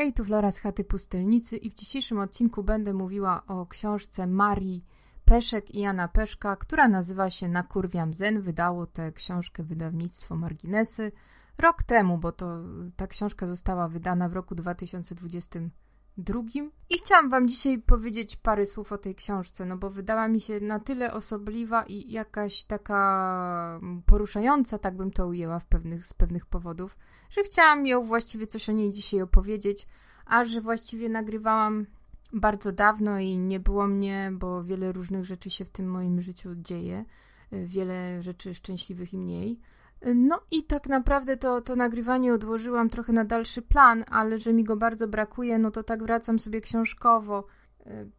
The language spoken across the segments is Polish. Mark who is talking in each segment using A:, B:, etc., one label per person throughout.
A: Hej, tu Flora z chaty Pustelnicy i w dzisiejszym odcinku będę mówiła o książce Marii Peszek i Jana Peszka, która nazywa się Nakurwiam Zen. Wydało tę książkę wydawnictwo Marginesy rok temu, bo to ta książka została wydana w roku 2022. I chciałam wam dzisiaj powiedzieć parę słów o tej książce, no bo wydała mi się na tyle osobliwa i jakaś taka poruszająca, tak bym to ujęła w pewnych, z pewnych powodów, że chciałam ją właściwie coś o niej dzisiaj opowiedzieć, a że właściwie nagrywałam bardzo dawno i nie było mnie, bo wiele różnych rzeczy się w tym moim życiu dzieje, wiele rzeczy szczęśliwych i mniej. No i tak naprawdę to, to nagrywanie odłożyłam trochę na dalszy plan, ale że mi go bardzo brakuje, no to tak wracam sobie książkowo.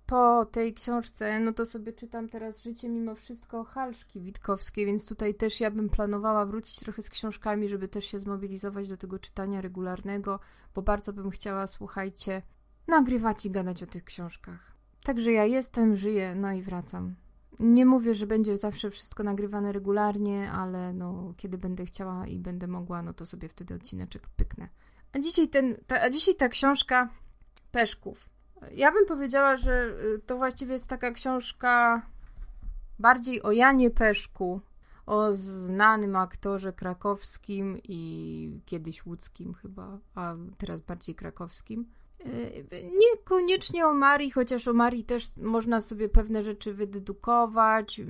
A: Po tej książce, no to sobie czytam teraz Życie mimo wszystko Halszki Witkowskiej, więc tutaj też ja bym planowała wrócić trochę z książkami, żeby też się zmobilizować do tego czytania regularnego, bo bardzo bym chciała, słuchajcie, nagrywać i gadać o tych książkach. Także ja jestem, żyję, no i wracam. Nie mówię, że będzie zawsze wszystko nagrywane regularnie, ale no, kiedy będę chciała i będę mogła, no to sobie wtedy odcineczek pyknę. A dzisiaj, ten, ta, a dzisiaj ta książka Peszków. Ja bym powiedziała, że y, to właściwie jest taka książka bardziej o Janie Peszku, o znanym aktorze krakowskim i kiedyś łódzkim chyba, a teraz bardziej krakowskim. Y, niekoniecznie o Marii, chociaż o Marii też można sobie pewne rzeczy wydedukować, y,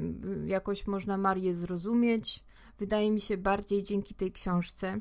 A: jakoś można Marię zrozumieć. Wydaje mi się bardziej dzięki tej książce.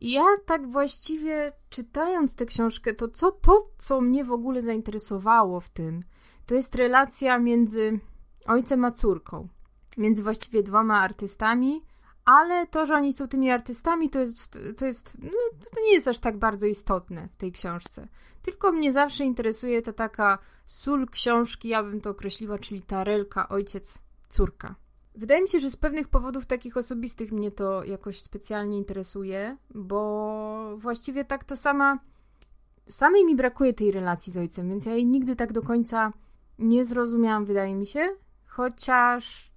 A: I ja tak właściwie czytając tę książkę, to co, to, co mnie w ogóle zainteresowało w tym, to jest relacja między ojcem a córką. Między właściwie dwoma artystami, ale to, że oni są tymi artystami, to jest, to jest, no, to nie jest aż tak bardzo istotne w tej książce. Tylko mnie zawsze interesuje ta taka sól książki, ja bym to określiła, czyli ta relka ojciec, córka. Wydaje mi się, że z pewnych powodów takich osobistych mnie to jakoś specjalnie interesuje, bo właściwie tak to sama, samej mi brakuje tej relacji z ojcem, więc ja jej nigdy tak do końca nie zrozumiałam, wydaje mi się, chociaż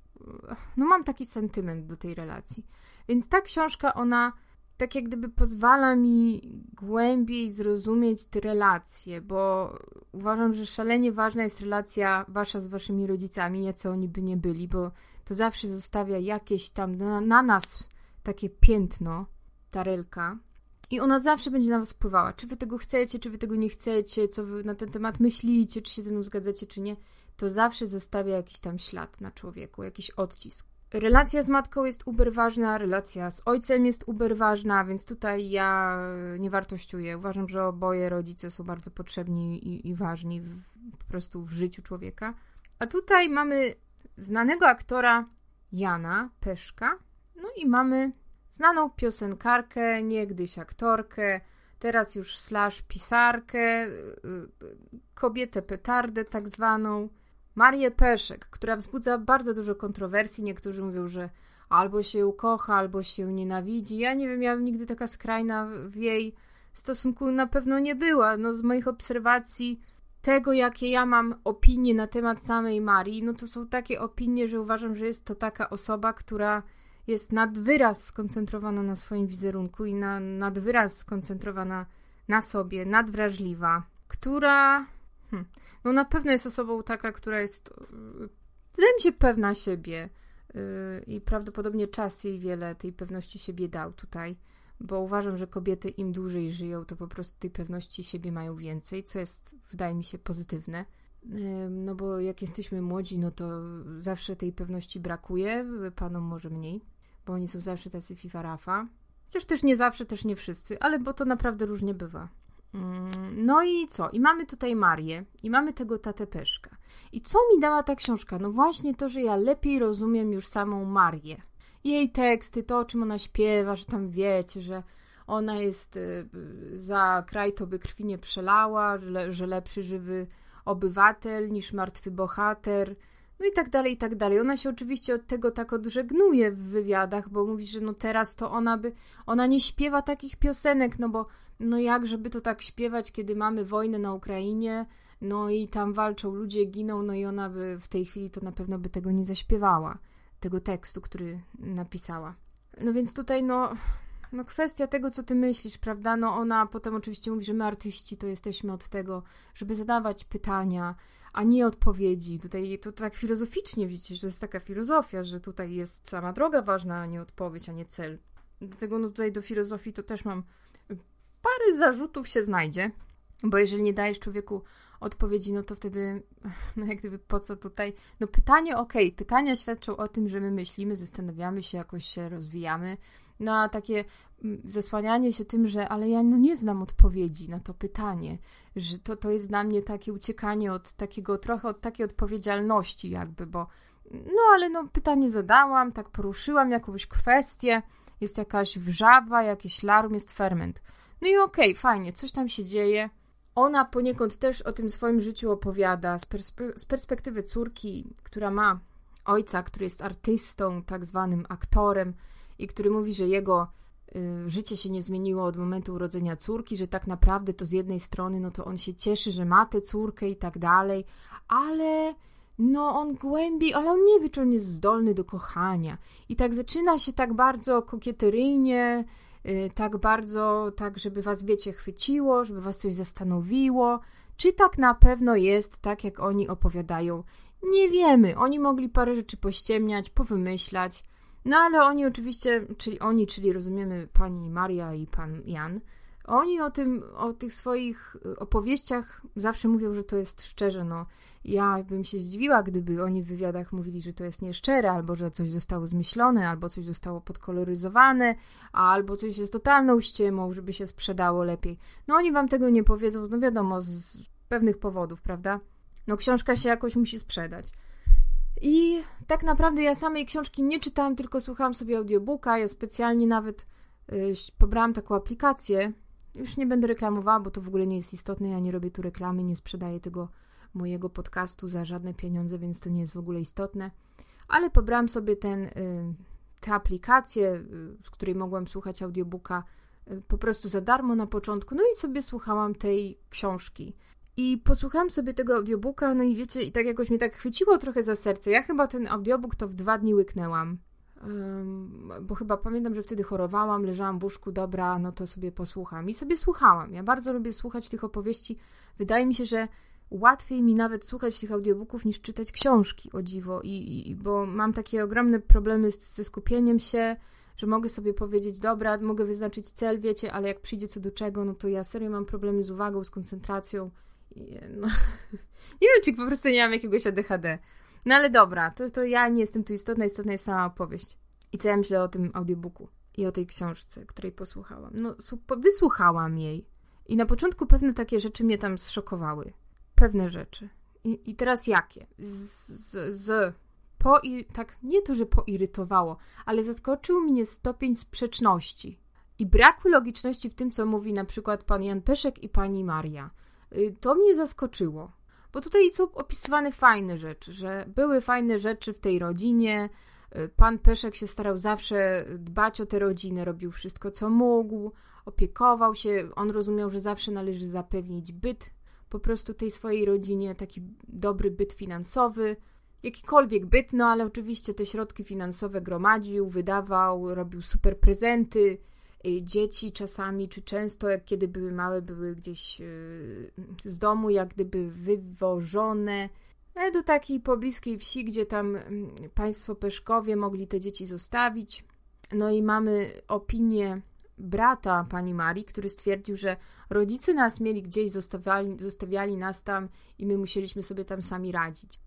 A: no mam taki sentyment do tej relacji. Więc ta książka, ona tak jak gdyby pozwala mi głębiej zrozumieć te relacje, bo uważam, że szalenie ważna jest relacja wasza z waszymi rodzicami, jacy oni by nie byli, bo to zawsze zostawia jakieś tam na, na nas takie piętno, ta relka. I ona zawsze będzie na was wpływała. Czy wy tego chcecie, czy wy tego nie chcecie, co wy na ten temat myślicie, czy się ze mną zgadzacie, czy nie to zawsze zostawia jakiś tam ślad na człowieku, jakiś odcisk. Relacja z matką jest uber ważna, relacja z ojcem jest uber ważna, więc tutaj ja nie wartościuję. Uważam, że oboje rodzice są bardzo potrzebni i, i ważni w, po prostu w życiu człowieka. A tutaj mamy znanego aktora Jana Peszka, no i mamy znaną piosenkarkę, niegdyś aktorkę, teraz już slash pisarkę, y, y, kobietę petardę tak zwaną, Marię Peszek, która wzbudza bardzo dużo kontrowersji. Niektórzy mówią, że albo się ją kocha, albo się nienawidzi. Ja nie wiem, ja nigdy taka skrajna w jej stosunku na pewno nie była. No z moich obserwacji tego, jakie ja mam opinie na temat samej Marii, no to są takie opinie, że uważam, że jest to taka osoba, która jest nad wyraz skoncentrowana na swoim wizerunku i na, nad wyraz skoncentrowana na sobie, nadwrażliwa, która Hmm. No na pewno jest osobą taka, która jest, y, wydaje mi się, pewna siebie yy, i prawdopodobnie czas jej wiele tej pewności siebie dał tutaj, bo uważam, że kobiety im dłużej żyją, to po prostu tej pewności siebie mają więcej, co jest, wydaje mi się, pozytywne. No bo jak jesteśmy młodzi, no to zawsze tej pewności brakuje, panom może mniej, bo oni są zawsze tacy fifarafa. Chociaż też nie zawsze, też nie wszyscy, ale bo to naprawdę różnie bywa. Mm, no i co? I mamy tutaj Marię i mamy tego tatę Peszka. I co mi dała ta książka? No właśnie to, że ja lepiej rozumiem już samą Marię. Jej teksty, to o czym ona śpiewa, że tam wiecie, że ona jest y, za kraj to by krwi nie przelała, że, lepszy żywy obywatel niż martwy bohater, no i tak dalej, i tak dalej. Ona się oczywiście od tego tak odżegnuje w wywiadach, bo mówi, że no teraz to ona by, ona nie śpiewa takich piosenek, no bo no jak, żeby to tak śpiewać, kiedy mamy wojnę na Ukrainie, no i tam walczą, ludzie giną, no i ona by w tej chwili to na pewno by tego nie zaśpiewała, tego tekstu, który napisała. No więc tutaj, no, no kwestia tego, co ty myślisz, prawda? No ona potem oczywiście mówi, że my artyści to jesteśmy od tego, żeby zadawać pytania, a nie odpowiedzi. Tutaj to tak filozoficznie widzicie, że to jest taka filozofia, że tutaj jest sama droga ważna, a nie odpowiedź, a nie cel. Dlatego no tutaj do filozofii to też mam parę zarzutów się znajdzie, bo jeżeli nie dajesz człowieku odpowiedzi, no to wtedy, no jak gdyby po co tutaj? No pytanie, okej, okay, pytania świadczą o tym, że my myślimy, zastanawiamy się, jakoś się rozwijamy, no a takie mm, zasłanianie się tym, że ale ja no nie znam odpowiedzi na to pytanie, że to, to jest dla mnie takie uciekanie od takiego, trochę od takiej odpowiedzialności jakby, bo no ale no pytanie zadałam, tak poruszyłam jakąś kwestię, jest jakaś wrzawa, jakiś larum, jest ferment. No i okej, okay, fajnie, coś tam się dzieje. Ona poniekąd też o tym swoim życiu opowiada z, z perspektywy córki, która ma ojca, który jest artystą, tak zwanym aktorem, i który mówi, że jego y, życie się nie zmieniło od momentu urodzenia córki, że tak naprawdę to z jednej strony, no to on się cieszy, że ma tę córkę i tak dalej, ale no on głębiej, ale on nie wie, czy on jest zdolny do kochania. I tak zaczyna się tak bardzo kokieteryjnie, tak bardzo, tak żeby was, wiecie, chwyciło, żeby was coś zastanowiło, czy tak na pewno jest tak, jak oni opowiadają. Nie wiemy. Oni mogli parę rzeczy pościemniać, powymyślać, no ale oni oczywiście, czyli oni, czyli rozumiemy pani Maria i pan Jan, oni o tym, o tych swoich opowieściach zawsze mówią, że to jest szczerze. No, ja bym się zdziwiła, gdyby oni w wywiadach mówili, że to jest nieszczere, albo że coś zostało zmyślone, albo coś zostało podkoloryzowane, albo coś jest totalną ściemą, żeby się sprzedało lepiej. No oni wam tego nie powiedzą, no wiadomo, z pewnych powodów, prawda? No książka się jakoś musi sprzedać. I tak naprawdę ja samej książki nie czytałam, tylko słuchałam sobie audiobooka. Ja specjalnie nawet y, pobrałam taką aplikację. Już nie będę reklamowała, bo to w ogóle nie jest istotne. Ja nie robię tu reklamy, nie sprzedaję tego mojego podcastu za żadne pieniądze, więc to nie jest w ogóle istotne. Ale pobrałam sobie ten, y, tę aplikację, y, z której mogłam słuchać audiobooka y, po prostu za darmo na początku. No i sobie słuchałam tej książki. I posłuchałam sobie tego audiobooka, no i wiecie, i tak jakoś mnie tak chwyciło trochę za serce. Ja chyba ten audiobook to w dwa dni łyknęłam. Um, bo chyba pamiętam, że wtedy chorowałam, leżałam w łóżku, dobra, no to sobie posłucham. I sobie słuchałam. Ja bardzo lubię słuchać tych opowieści. Wydaje mi się, że łatwiej mi nawet słuchać tych audiobooków niż czytać książki, o dziwo. I, i bo mam takie ogromne problemy z, ze skupieniem się, że mogę sobie powiedzieć, dobra, mogę wyznaczyć cel, wiecie, ale jak przyjdzie co do czego, no to ja serio mam problemy z uwagą, z koncentracją no, nie wiem, czy po prostu nie mam jakiegoś ADHD. No ale dobra, to, to ja nie jestem tu istotna, istotna jest sama opowieść. I co ja myślę o tym audiobooku i o tej książce, której posłuchałam. No, wysłuchałam jej. I na początku pewne takie rzeczy mnie tam zszokowały. Pewne rzeczy. I, i teraz jakie? Z, z, z po, tak, nie to, że poirytowało, ale zaskoczył mnie stopień sprzeczności i braku logiczności w tym, co mówi na przykład pan Jan Peszek i pani Maria. Y, to mnie zaskoczyło. Bo tutaj są opisywane fajne rzeczy, że były fajne rzeczy w tej rodzinie. Y, pan Peszek się starał zawsze dbać o tę rodzinę, robił wszystko, co mógł, opiekował się. On rozumiał, że zawsze należy zapewnić byt po prostu tej swojej rodzinie, taki dobry byt finansowy, jakikolwiek byt, no ale oczywiście te środki finansowe gromadził, wydawał, robił super prezenty Y, dzieci czasami, czy często, jak kiedy były małe, były gdzieś y, z domu, jak gdyby wywożone e, do takiej pobliskiej wsi, gdzie tam mm, państwo Peszkowie mogli te dzieci zostawić. No i mamy opinię brata pani Marii, który stwierdził, że rodzice nas mieli gdzieś, zostawiali, zostawiali nas tam i my musieliśmy sobie tam sami radzić.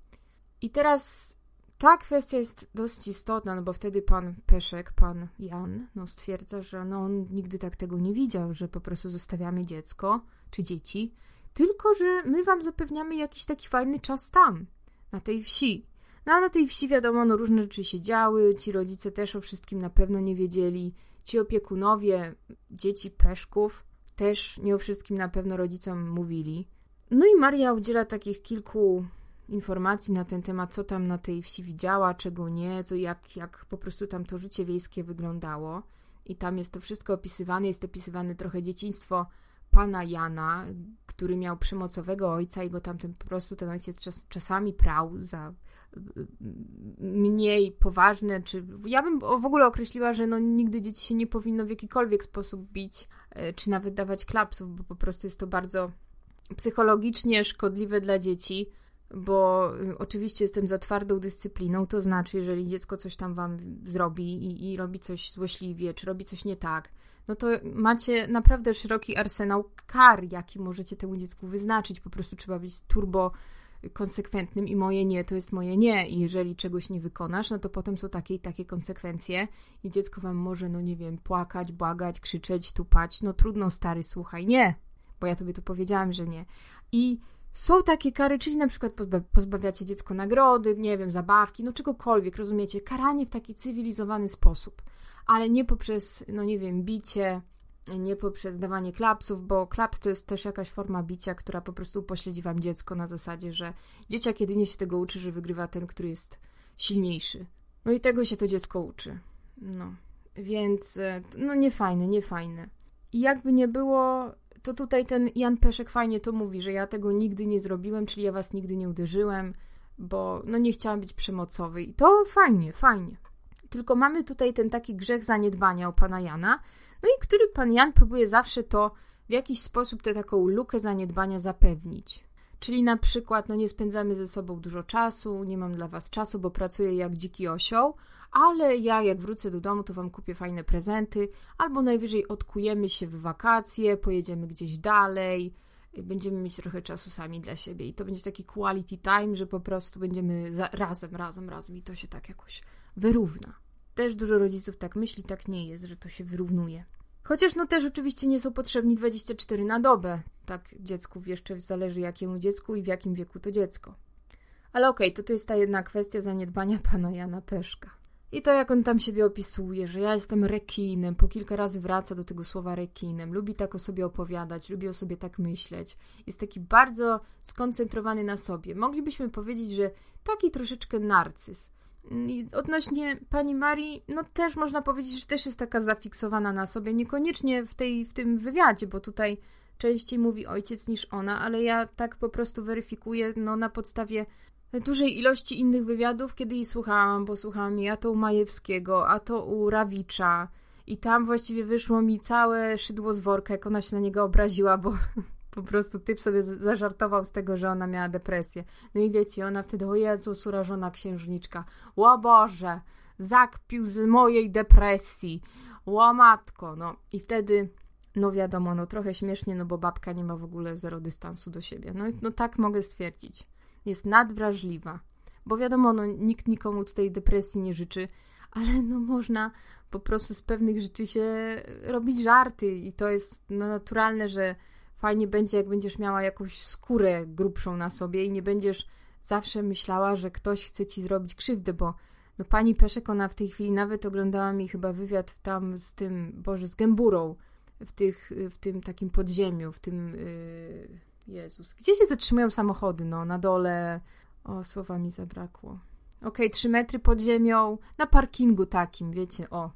A: I teraz ta kwestia jest dość istotna, no bo wtedy pan Peszek, pan Jan, no stwierdza, że no on nigdy tak tego nie widział, że po prostu zostawiamy dziecko czy dzieci, tylko że my wam zapewniamy jakiś taki fajny czas tam, na tej wsi. No a na tej wsi wiadomo, no różne rzeczy się działy, ci rodzice też o wszystkim na pewno nie wiedzieli, ci opiekunowie dzieci Peszków też nie o wszystkim na pewno rodzicom mówili. No i Maria udziela takich kilku informacji na ten temat, co tam na tej wsi widziała, czego nie, co, jak, jak po prostu tam to życie wiejskie wyglądało. I tam jest to wszystko opisywane, jest opisywane trochę dzieciństwo pana Jana, który miał przemocowego ojca i go tamten po prostu ten ojciec czas, czasami prał za mniej poważne, czy ja bym w ogóle określiła, że no nigdy dzieci się nie powinno w jakikolwiek sposób bić, e, czy nawet dawać klapsów, bo po prostu jest to bardzo psychologicznie szkodliwe dla dzieci, bo y, oczywiście jestem za twardą dyscypliną, to znaczy, jeżeli dziecko coś tam wam zrobi i, i robi coś złośliwie, czy robi coś nie tak, no to macie naprawdę szeroki arsenał kar, jaki możecie temu dziecku wyznaczyć. Po prostu trzeba być turbo konsekwentnym i moje nie to jest moje nie. I jeżeli czegoś nie wykonasz, no to potem są takie i takie konsekwencje i dziecko wam może, no nie wiem, płakać, błagać, krzyczeć, tupać. No trudno, stary, słuchaj, nie, bo ja tobie to powiedziałam, że nie. I są takie kary, czyli na przykład pozbawiacie dziecko nagrody, nie wiem, zabawki, no czegokolwiek, rozumiecie? Karanie w taki cywilizowany sposób, ale nie poprzez, no nie wiem, bicie, nie poprzez dawanie klapsów, bo klaps to jest też jakaś forma bicia, która po prostu pośledzi wam dziecko na zasadzie, że dzieciak jedynie się tego uczy, że wygrywa ten, który jest silniejszy. No i tego się to dziecko uczy. No, więc e, no niefajne, niefajne. I jakby nie było, to tutaj ten Jan Peszek fajnie to mówi, że ja tego nigdy nie zrobiłem, czyli ja was nigdy nie uderzyłem, bo no nie chciałam być przemocowy. I to fajnie, fajnie. Tylko mamy tutaj ten taki grzech zaniedbania u pana Jana, no i który pan Jan próbuje zawsze to w jakiś sposób tę taką lukę zaniedbania zapewnić. Czyli na przykład, no nie spędzamy ze sobą dużo czasu, nie mam dla was czasu, bo pracuję jak dziki osioł, ale ja jak wrócę do domu, to wam kupię fajne prezenty, albo najwyżej odkujemy się w wakacje, pojedziemy gdzieś dalej, będziemy mieć trochę czasu sami dla siebie i to będzie taki quality time, że po prostu będziemy razem, razem, razem i to się tak jakoś wyrówna. Też dużo rodziców tak myśli, tak nie jest, że to się wyrównuje. Chociaż no też oczywiście nie są potrzebni 24 na dobę. Tak dziecku jeszcze zależy jakiemu dziecku i w jakim wieku to dziecko. Ale okej, okay, to tu jest ta jedna kwestia zaniedbania pana Jana Peszka. I to jak on tam siebie opisuje, że ja jestem rekinem, po kilka razy wraca do tego słowa rekinem, lubi tak o sobie opowiadać, lubi o sobie tak myśleć. Jest taki bardzo skoncentrowany na sobie. Moglibyśmy powiedzieć, że taki troszeczkę narcyz. Odnośnie pani Marii, no też można powiedzieć, że też jest taka zafiksowana na sobie, niekoniecznie w, tej, w tym wywiadzie, bo tutaj częściej mówi ojciec niż ona, ale ja tak po prostu weryfikuję no, na podstawie dużej ilości innych wywiadów, kiedy jej słuchałam, bo słuchałam jej a to u Majewskiego, a to u Rawicza i tam właściwie wyszło mi całe szydło z worka, jak ona się na niego obraziła, bo po prostu typ sobie zażartował z tego, że ona miała depresję. No i wiecie, ona wtedy, o Jezu, surażona księżniczka, o Boże, zakpił z mojej depresji, o matko, no i wtedy, no wiadomo, no trochę śmiesznie, no bo babka nie ma w ogóle zero dystansu do siebie. No, no tak mogę stwierdzić. Jest nadwrażliwa, bo wiadomo, no nikt nikomu tutaj depresji nie życzy, ale no można po prostu z pewnych rzeczy się robić żarty i to jest no, naturalne, że fajnie będzie, jak będziesz miała jakąś skórę grubszą na sobie i nie będziesz zawsze myślała, że ktoś chce ci zrobić krzywdę, bo no pani Peszek, ona w tej chwili nawet oglądała mi chyba wywiad tam z tym, Boże, z Gęburą, w, tych, w tym takim podziemiu, w tym, yy, Jezus, gdzie się zatrzymują samochody, no, na dole, o, słowa mi zabrakło. Okej, okay, trzy metry pod ziemią, na parkingu takim, wiecie, o.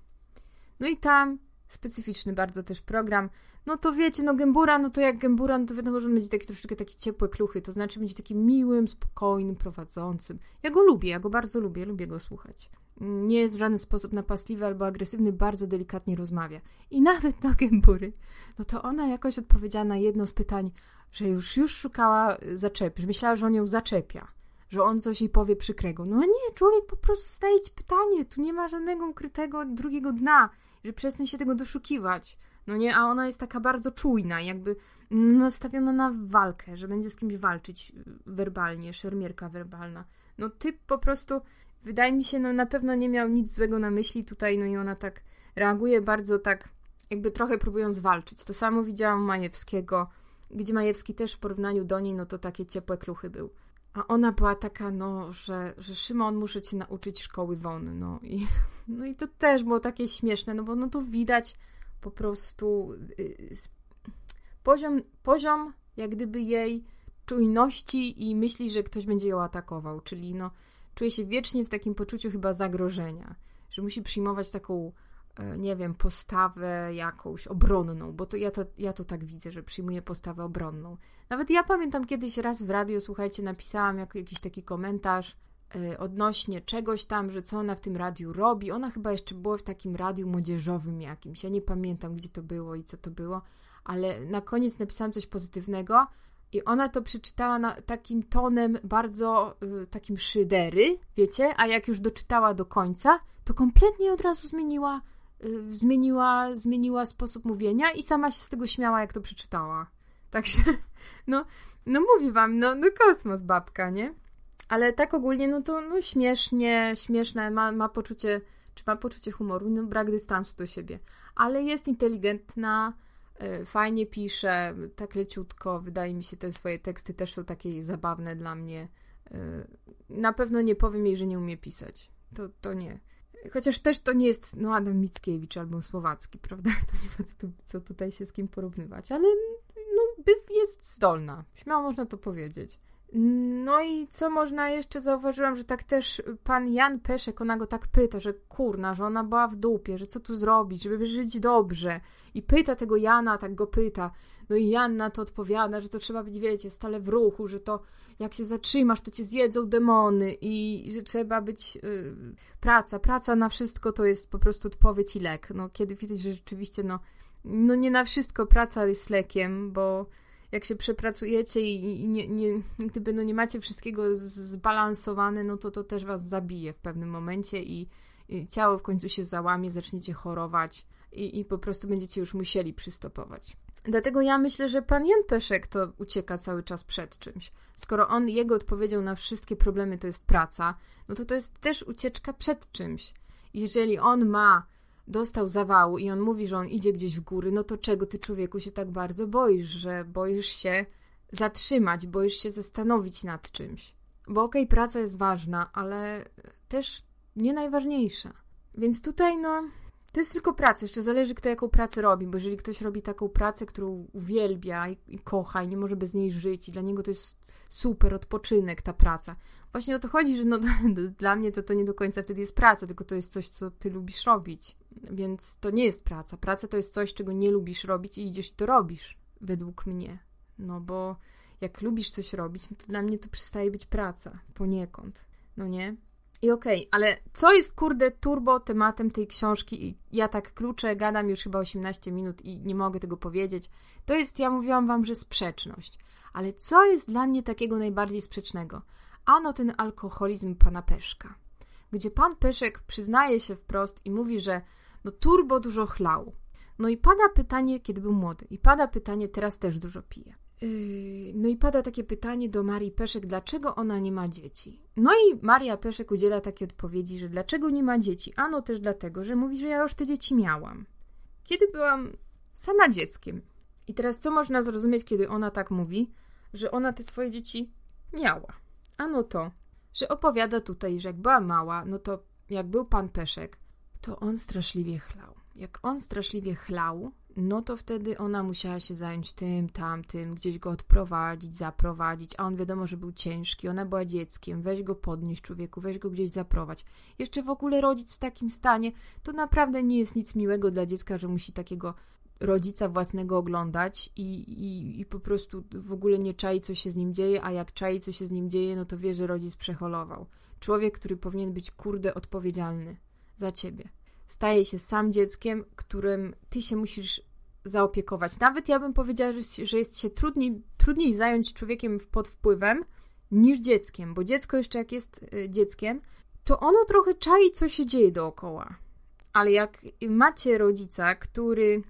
A: No i tam specyficzny bardzo też program. No to wiecie, no Gębura, no to jak Gębura, no to wiadomo, że on będzie taki troszeczkę taki ciepłe kluchy, to znaczy będzie takim miłym, spokojnym, prowadzącym. Ja go lubię, ja go bardzo lubię, lubię go słuchać. Nie jest w żaden sposób napastliwy albo agresywny, bardzo delikatnie rozmawia. I nawet do Gębury, no to ona jakoś odpowiedziała na jedno z pytań, że już, już szukała zaczepy, że myślała, że on ją zaczepia że on coś jej powie przykrego. No nie, człowiek po prostu zadaje ci pytanie, tu nie ma żadnego ukrytego drugiego dna że przestań się tego doszukiwać. No nie, a ona jest taka bardzo czujna, jakby nastawiona na walkę, że będzie z kimś walczyć werbalnie, szermierka werbalna. No typ po prostu, wydaje mi się, no na pewno nie miał nic złego na myśli tutaj, no i ona tak reaguje bardzo tak, jakby trochę próbując walczyć. To samo widziałam Majewskiego, gdzie Majewski też w porównaniu do niej, no to takie ciepłe kluchy był. A ona była taka, no, że, że Szymon, muszę cię nauczyć szkoły won, no i, no i to też było takie śmieszne, no bo no to widać po prostu y, poziom, poziom jak gdyby jej czujności i myśli, że ktoś będzie ją atakował, czyli no czuje się wiecznie w takim poczuciu chyba zagrożenia, że musi przyjmować taką nie wiem, postawę jakąś obronną, bo to ja, to ja to tak widzę, że przyjmuje postawę obronną. Nawet ja pamiętam kiedyś raz w radio, słuchajcie, napisałam jak, jakiś taki komentarz yy, odnośnie czegoś tam, że co ona w tym radiu robi. Ona chyba jeszcze była w takim radiu młodzieżowym jakimś. Ja nie pamiętam, gdzie to było i co to było, ale na koniec napisałam coś pozytywnego i ona to przeczytała na, takim tonem bardzo y, takim szydery, wiecie, a jak już doczytała do końca, to kompletnie od razu zmieniła, zmieniła, zmieniła sposób mówienia i sama się z tego śmiała, jak to przeczytała. Także, no, no mówię wam, no, no kosmos babka, nie? Ale tak ogólnie, no to no śmiesznie, śmieszne, ma, ma poczucie, czy ma poczucie humoru, no brak dystansu do siebie. Ale jest inteligentna, E, fajnie pisze, tak leciutko. Wydaje mi się, te swoje teksty też są takie zabawne dla mnie. E, na pewno nie powiem jej, że nie umie pisać. To, to nie. Chociaż też to nie jest no, Adam Mickiewicz albo Słowacki, prawda? To nie ma co, co tutaj się z kim porównywać, ale no, jest zdolna. Śmiało można to powiedzieć. No i co można jeszcze, zauważyłam, że tak też pan Jan Peszek, ona go tak pyta, że kurna, że ona była w dupie, że co tu zrobić, żeby żyć dobrze. I pyta tego Jana, tak go pyta. No i Jan na to odpowiada, że to trzeba być, wiecie, stale w ruchu, że to jak się zatrzymasz, to cię zjedzą demony i że trzeba być yy, praca. Praca na wszystko to jest po prostu odpowiedź i lek. No kiedy widać, że rzeczywiście, no, no nie na wszystko praca jest lekiem, bo jak się przepracujecie i, i nie, nie, gdyby no nie macie wszystkiego zbalansowane, no to to też was zabije w pewnym momencie i, i ciało w końcu się załamie, zaczniecie chorować i, i po prostu będziecie już musieli przystopować. Dlatego ja myślę, że pan Jan Peszek to ucieka cały czas przed czymś. Skoro on, jego odpowiedzią na wszystkie problemy to jest praca, no to to jest też ucieczka przed czymś. Jeżeli on ma dostał zawału i on mówi, że on idzie gdzieś w góry, no to czego ty człowieku się tak bardzo boisz, że boisz się zatrzymać, boisz się zastanowić nad czymś. Bo okej, okay, praca jest ważna, ale też nie najważniejsza. Więc tutaj, no, to jest tylko praca. Jeszcze zależy, kto jaką pracę robi, bo jeżeli ktoś robi taką pracę, którą uwielbia i, i kocha i nie może bez niej żyć, i dla niego to jest super odpoczynek, ta praca. Właśnie o to chodzi, że no, dla mnie to, to nie do końca wtedy jest praca, tylko to jest coś, co ty lubisz robić. Więc to nie jest praca. Praca to jest coś, czego nie lubisz robić i idziesz i to robisz, według mnie. No bo jak lubisz coś robić, no to dla mnie to przestaje być praca, poniekąd. No nie? I okej, okay, ale co jest kurde turbo tematem tej książki? I ja tak kluczę, gadam już chyba 18 minut i nie mogę tego powiedzieć. To jest, ja mówiłam wam, że sprzeczność. Ale co jest dla mnie takiego najbardziej sprzecznego? Ano ten alkoholizm pana Peszka. Gdzie pan Peszek przyznaje się wprost i mówi, że no turbo dużo chlał. No i pada pytanie, kiedy był młody, i pada pytanie, teraz też dużo pije. Yy, no i pada takie pytanie do Marii Peszek, dlaczego ona nie ma dzieci? No i Maria Peszek udziela takiej odpowiedzi, że dlaczego nie ma dzieci? Ano też dlatego, że mówi, że ja już te dzieci miałam. Kiedy byłam sama dzieckiem. I teraz co można zrozumieć, kiedy ona tak mówi, że ona te swoje dzieci miała? Ano to, że opowiada tutaj, że jak była mała, no to jak był pan Peszek, to on straszliwie chlał. Jak on straszliwie chlał, no to wtedy ona musiała się zająć tym, tamtym, gdzieś go odprowadzić, zaprowadzić, a on wiadomo, że był ciężki, ona była dzieckiem, weź go podnieść człowieku, weź go gdzieś zaprowadź. Jeszcze w ogóle rodzic w takim stanie, to naprawdę nie jest nic miłego dla dziecka, że musi takiego rodzica własnego oglądać i, i, i po prostu w ogóle nie czai, co się z nim dzieje, a jak czai, co się z nim dzieje, no to wie, że rodzic przeholował. Człowiek, który powinien być kurde odpowiedzialny za ciebie. Staje się sam dzieckiem, którym ty się musisz zaopiekować. Nawet ja bym powiedziała, że, że jest się trudniej, trudniej zająć człowiekiem pod wpływem niż dzieckiem, bo dziecko jeszcze jak jest y, dzieckiem, to ono trochę czai, co się dzieje dookoła. Ale jak macie rodzica, który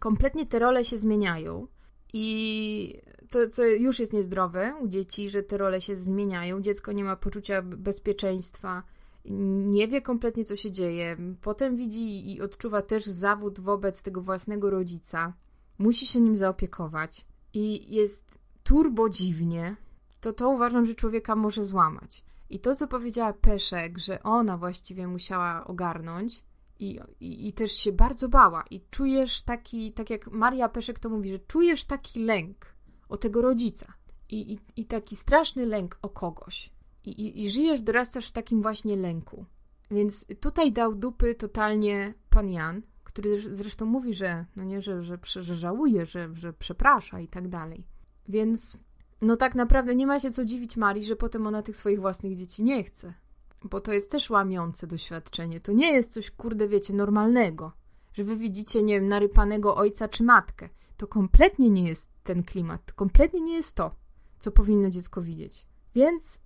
A: kompletnie te role się zmieniają i to, co już jest niezdrowe u dzieci, że te role się zmieniają, dziecko nie ma poczucia bezpieczeństwa, nie wie kompletnie, co się dzieje. Potem widzi i odczuwa też zawód wobec tego własnego rodzica. Musi się nim zaopiekować i jest turbo dziwnie. To to uważam, że człowieka może złamać. I to, co powiedziała Peszek, że ona właściwie musiała ogarnąć i, i, i też się bardzo bała. I czujesz taki, tak jak Maria Peszek to mówi, że czujesz taki lęk o tego rodzica. I, i, i taki straszny lęk o kogoś i, i, żyjesz, dorastasz w takim właśnie lęku. Więc tutaj dał dupy totalnie pan Jan, który zresztą mówi, że no nie, że, że, że żałuje, że, że przeprasza i tak dalej. Więc no tak naprawdę nie ma się co dziwić Marii, że potem ona tych swoich własnych dzieci nie chce. Bo to jest też łamiące doświadczenie. To nie jest coś, kurde, wiecie, normalnego. Że wy widzicie, nie wiem, narypanego ojca czy matkę. To kompletnie nie jest ten klimat. Kompletnie nie jest to, co powinno dziecko widzieć. Więc,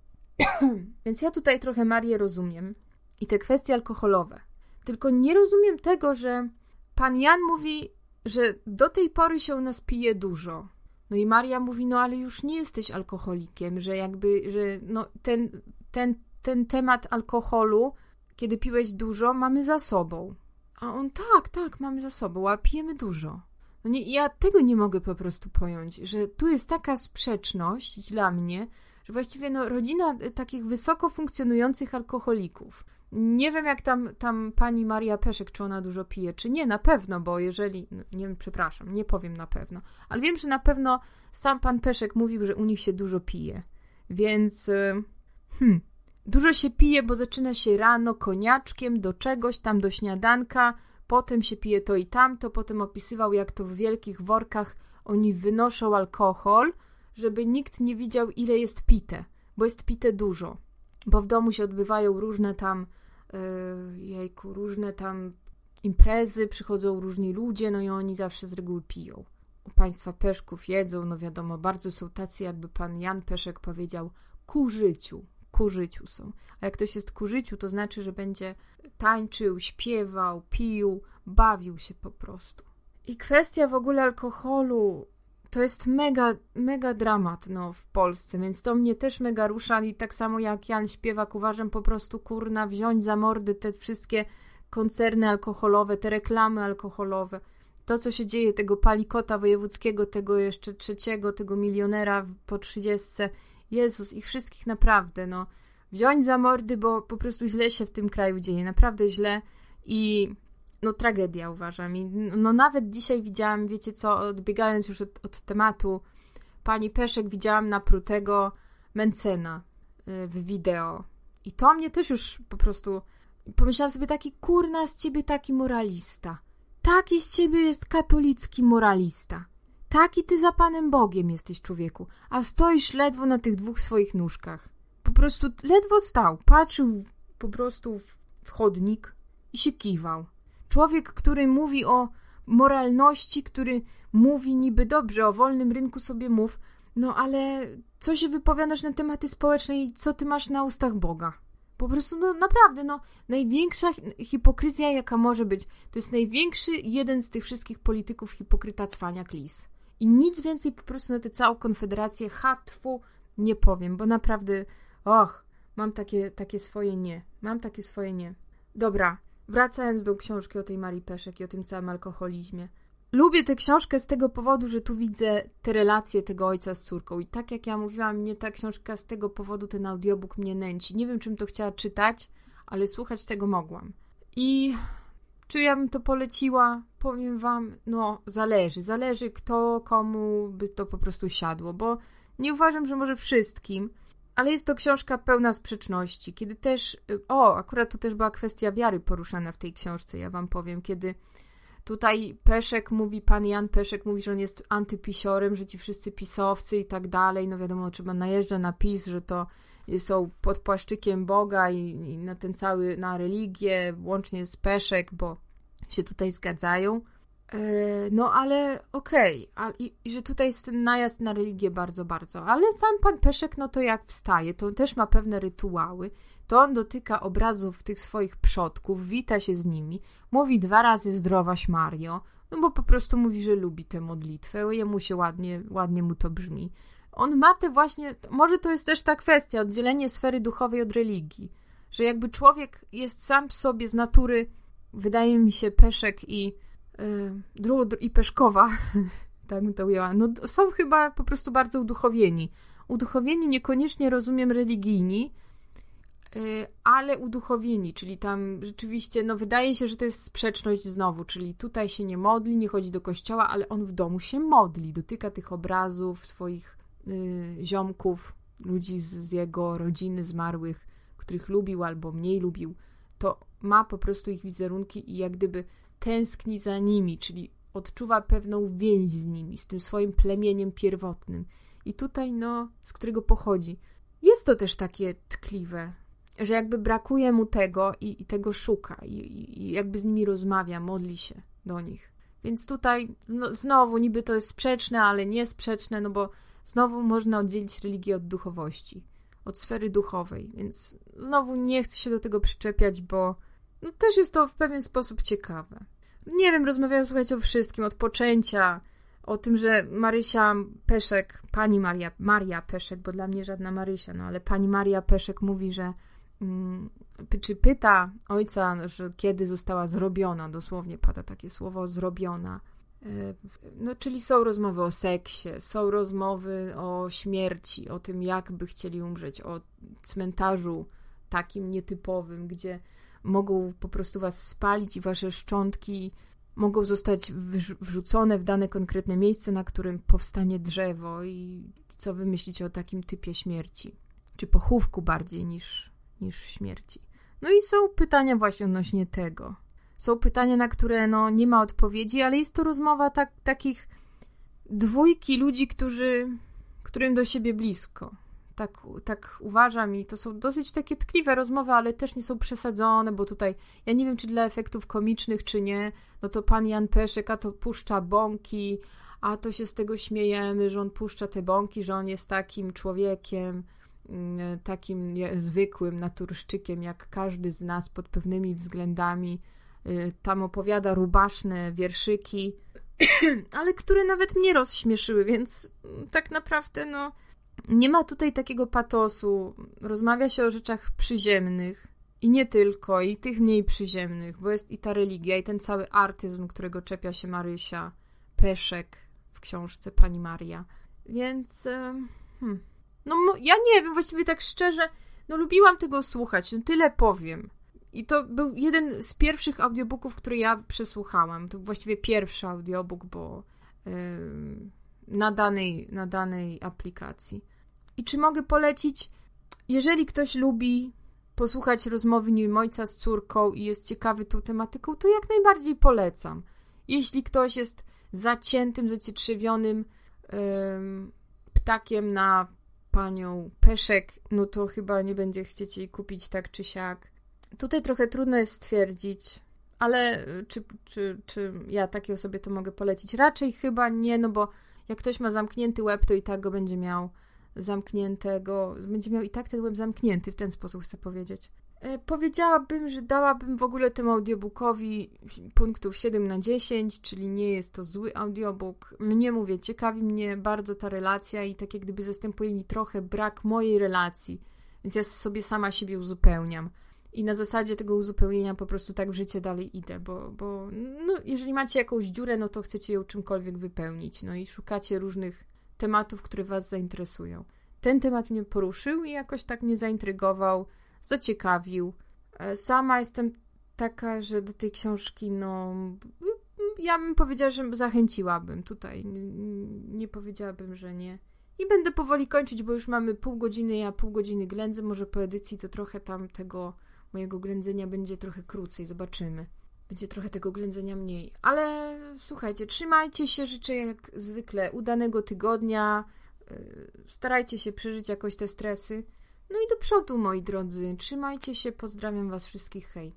A: więc ja tutaj trochę Marię rozumiem. I te kwestie alkoholowe. Tylko nie rozumiem tego, że pan Jan mówi, że do tej pory się nas pije dużo. No i Maria mówi, no ale już nie jesteś alkoholikiem, że jakby, że no ten, ten, ten temat alkoholu, kiedy piłeś dużo, mamy za sobą. A on, tak, tak, mamy za sobą, a pijemy dużo. No nie, ja tego nie mogę po prostu pojąć, że tu jest taka sprzeczność dla mnie, że właściwie no, rodzina takich wysoko funkcjonujących alkoholików. Nie wiem, jak tam, tam pani Maria Peszek, czy ona dużo pije, czy nie, na pewno, bo jeżeli, no, nie wiem, przepraszam, nie powiem na pewno, ale wiem, że na pewno sam pan Peszek mówił, że u nich się dużo pije. Więc, y, hmm, dużo się pije, bo zaczyna się rano koniaczkiem do czegoś tam, do śniadanka, potem się pije to i tamto, potem opisywał, jak to w wielkich workach oni wynoszą alkohol, żeby nikt nie widział, ile jest pite, bo jest pite dużo. Bo w domu się odbywają różne tam Y, jejku, różne tam imprezy, przychodzą różni ludzie, no i oni zawsze z reguły piją. U państwa Peszków jedzą, no wiadomo, bardzo są tacy, jakby pan Jan Peszek powiedział, ku życiu, ku życiu są. A jak ktoś jest ku życiu, to znaczy, że będzie tańczył, śpiewał, pił, bawił się po prostu. I kwestia w ogóle alkoholu to jest mega, mega dramat no, w Polsce, więc to mnie też mega rusza i tak samo jak Jan Śpiewak uważam po prostu, kurna, wziąć za mordy te wszystkie koncerny alkoholowe, te reklamy alkoholowe, to co się dzieje, tego palikota wojewódzkiego, tego jeszcze trzeciego, tego milionera po trzydziestce, Jezus, ich wszystkich naprawdę, no, wziąć za mordy, bo po prostu źle się w tym kraju dzieje, naprawdę źle. I no tragedia uważam. I no nawet dzisiaj widziałam, wiecie co, odbiegając już od, od tematu, pani Peszek widziałam naprutego Mencena y, w wideo. I to mnie też już po prostu pomyślałam sobie taki kurna z ciebie taki moralista. Taki z ciebie jest katolicki moralista. Taki ty za Panem Bogiem jesteś człowieku, a stoisz ledwo na tych dwóch swoich nóżkach. Po prostu ledwo stał, patrzył po prostu w chodnik i się kiwał. Człowiek, który mówi o moralności, który mówi niby dobrze, o wolnym rynku sobie mów, no ale co się wypowiadasz na tematy społeczne i co ty masz na ustach Boga? Po prostu, no naprawdę, no, największa hipokryzja, jaka może być, to jest największy jeden z tych wszystkich polityków hipokryta cwania klis. I nic więcej po prostu na tę całą konfederację hatwu nie powiem, bo naprawdę, och, mam takie, takie swoje nie. Mam takie swoje nie. Dobra, Wracając do książki o tej Marii Peszek i o tym całym alkoholizmie. Lubię tę książkę z tego powodu, że tu widzę te relacje tego ojca z córką. I tak jak ja mówiłam, mnie ta książka z tego powodu, ten audiobook mnie nęci. Nie wiem, czym to chciała czytać, ale słuchać tego mogłam. I czy ja bym to poleciła? Powiem wam, no zależy. Zależy kto, komu by to po prostu siadło, bo nie uważam, że może wszystkim, ale jest to książka pełna sprzeczności, kiedy też, o, akurat tu też była kwestia wiary poruszana w tej książce, ja wam powiem, kiedy tutaj Peszek mówi, pan Jan Peszek mówi, że on jest antypisiorem, że ci wszyscy pisowcy i tak dalej, no wiadomo, trzeba najeżdża na PiS, że to są pod płaszczykiem Boga i, i na ten cały, na religię, łącznie z Peszek, bo się tutaj zgadzają. E, no ale okej, okay. I, I, że tutaj jest ten najazd na religię bardzo, bardzo. Ale sam pan Peszek, no to jak wstaje, to on też ma pewne rytuały. To on dotyka obrazów tych swoich przodków, wita się z nimi, mówi dwa razy zdrowaś Mario, no bo po prostu mówi, że lubi tę modlitwę, jemu się ładnie, ładnie mu to brzmi. On ma te właśnie, może to jest też ta kwestia, oddzielenie sfery duchowej od religii, że jakby człowiek jest sam w sobie z natury, wydaje mi się, Peszek i Drud i Peszkowa, tak bym to ujęła, no są chyba po prostu bardzo uduchowieni. Uduchowieni niekoniecznie rozumiem religijni, y, ale uduchowieni, czyli tam rzeczywiście, no wydaje się, że to jest sprzeczność znowu, czyli tutaj się nie modli, nie chodzi do kościoła, ale on w domu się modli, dotyka tych obrazów swoich y, ziomków, ludzi z, z jego rodziny zmarłych, których lubił albo mniej lubił to ma po prostu ich wizerunki i jak gdyby tęskni za nimi, czyli odczuwa pewną więź z nimi, z tym swoim plemieniem pierwotnym. I tutaj, no, z którego pochodzi. Jest to też takie tkliwe, że jakby brakuje mu tego i, i tego szuka, i, i, jakby z nimi rozmawia, modli się do nich. Więc tutaj no, znowu niby to jest sprzeczne, ale nie sprzeczne, no bo znowu można oddzielić religię od duchowości, od sfery duchowej, więc znowu nie chcę się do tego przyczepiać, bo no, też jest to w pewien sposób ciekawe. Nie wiem, rozmawiają, słuchajcie, o wszystkim, od poczęcia, o tym, że Marysia Peszek, pani Maria, Maria Peszek, bo dla mnie żadna Marysia, no ale pani Maria Peszek mówi, że mm, czy pyta ojca, że kiedy została zrobiona, dosłownie pada takie słowo, zrobiona. E, no, czyli są rozmowy o seksie, są rozmowy o śmierci, o tym, jak by chcieli umrzeć, o cmentarzu takim nietypowym, gdzie mogą po prostu was spalić i wasze szczątki mogą zostać wrzucone w dane konkretne miejsce, na którym powstanie drzewo i co wy myślicie o takim typie śmierci? Czy pochówku bardziej niż, niż śmierci? No i są pytania właśnie odnośnie tego. Są pytania, na które no, nie ma odpowiedzi, ale jest to rozmowa tak, takich dwójki ludzi, którzy, którym do siebie blisko tak, tak uważam i to są dosyć takie tkliwe rozmowy, ale też nie są przesadzone, bo tutaj ja nie wiem, czy dla efektów komicznych, czy nie, no to pan Jan Peszek, a to puszcza bąki, a to się z tego śmiejemy, że on puszcza te bąki, że on jest takim człowiekiem, mm, takim zwykłym naturszczykiem, jak każdy z nas pod pewnymi względami. Y, tam opowiada rubaszne wierszyki, ale które nawet mnie rozśmieszyły, więc tak naprawdę, no nie ma tutaj takiego patosu. Rozmawia się o rzeczach przyziemnych. I nie tylko, i tych mniej przyziemnych, bo jest i ta religia, i ten cały artyzm, którego czepia się Marysia, Peszek w książce Pani Maria. Więc. Hmm. No, ja nie wiem, właściwie tak szczerze, no lubiłam tego słuchać, no tyle powiem. I to był jeden z pierwszych audiobooków, który ja przesłuchałam. To właściwie pierwszy audiobook, bo yy, na, danej, na danej aplikacji. I czy mogę polecić, jeżeli ktoś lubi posłuchać rozmowy nie ojca z córką i jest ciekawy tą tematyką, to jak najbardziej polecam. Jeśli ktoś jest zaciętym, zacietrzewionym yy, ptakiem na panią Peszek, no to chyba nie będzie chcieć jej kupić tak czy siak. Tutaj trochę trudno jest stwierdzić, ale czy, czy, czy ja takiej osobie to mogę polecić? Raczej chyba nie, no bo jak ktoś ma zamknięty łeb, to i tak go będzie miał zamkniętego, będzie miał i tak ten web zamknięty, w ten sposób chcę powiedzieć. E, powiedziałabym, że dałabym w ogóle temu audiobookowi punktów 7 na 10, czyli nie jest to zły audiobook. Mnie mówię, ciekawi mnie bardzo ta relacja i tak jak gdyby zastępuje mi trochę brak mojej relacji, więc ja sobie sama siebie uzupełniam. I na zasadzie tego uzupełnienia po prostu tak w życie dalej idę, bo, bo no, jeżeli macie jakąś dziurę, no to chcecie ją czymkolwiek wypełnić, no i szukacie różnych tematów, które Was zainteresują. Ten temat mnie poruszył i jakoś tak mnie zaintrygował, zaciekawił. E, sama jestem taka, że do tej książki, no, ja bym powiedziała, że zachęciłabym tutaj. Nie, powiedziałabym, że nie. I będę powoli kończyć, bo już mamy pół godziny, ja pół godziny ględzę. Może po edycji to trochę tam tego mojego ględzenia będzie trochę krócej. Zobaczymy będzie trochę tego ględzenia mniej. Ale słuchajcie, trzymajcie się, życzę jak zwykle udanego tygodnia. Y, starajcie się przeżyć jakoś te stresy. No i do przodu, moi drodzy. Trzymajcie się, pozdrawiam Was wszystkich, hej.